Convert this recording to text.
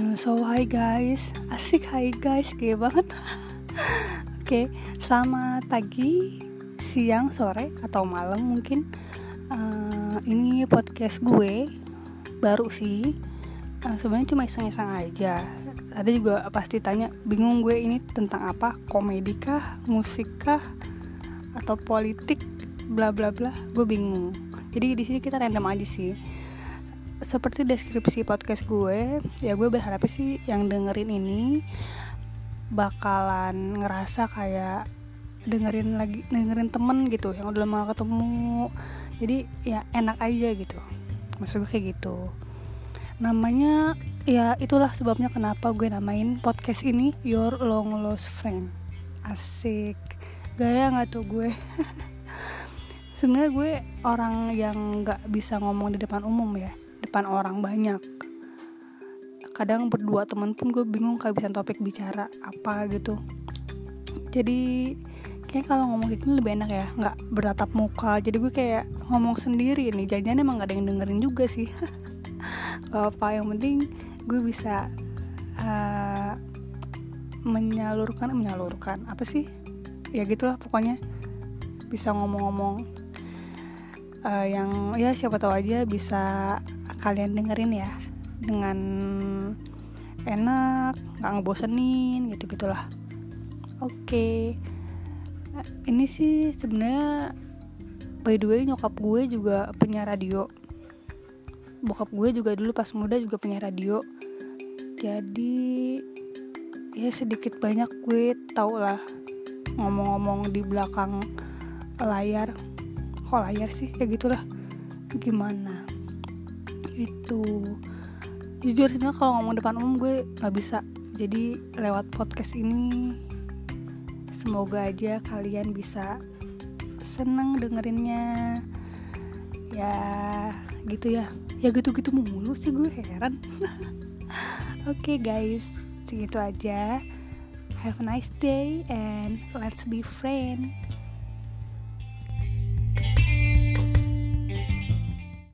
So hi guys, asik hi guys, gaya banget Oke, okay, selamat pagi, siang, sore, atau malam mungkin uh, Ini podcast gue, baru sih uh, Sebenarnya cuma iseng-iseng aja Ada juga pasti tanya, bingung gue ini tentang apa? Komedi kah? Musik kah? Atau politik? Bla bla bla, gue bingung Jadi di sini kita random aja sih seperti deskripsi podcast gue ya gue berharap sih yang dengerin ini bakalan ngerasa kayak dengerin lagi dengerin temen gitu yang udah lama ketemu. Jadi ya enak aja gitu. Maksud gue kayak gitu. Namanya ya itulah sebabnya kenapa gue namain podcast ini Your Long Lost Friend. Asik. Gaya nggak tuh gue? Sebenarnya gue orang yang nggak bisa ngomong di depan umum ya depan orang banyak. Kadang berdua temen pun gue bingung kehabisan topik bicara apa gitu. Jadi kayak kalau ngomong gini lebih enak ya nggak bertatap muka. Jadi gue kayak ngomong sendiri nih jangan emang gak ada yang dengerin juga sih. Gak apa yang penting gue bisa uh, menyalurkan menyalurkan. Apa sih? Ya gitulah pokoknya. Bisa ngomong-ngomong uh, yang ya siapa tahu aja bisa kalian dengerin ya dengan enak nggak ngebosenin gitu gitulah oke. Okay. ini sih sebenarnya by the way nyokap gue juga punya radio. Bokap gue juga dulu pas muda juga punya radio. Jadi ya sedikit banyak gue tau lah ngomong-ngomong di belakang layar. Kok layar sih? Kayak gitulah. Gimana itu jujur sebenarnya kalau ngomong depan umum gue nggak bisa. Jadi lewat podcast ini semoga aja kalian bisa seneng dengerinnya. Ya gitu ya. Ya gitu-gitu mulu sih gue heran. Oke okay, guys. Segitu aja. Have a nice day and let's be friends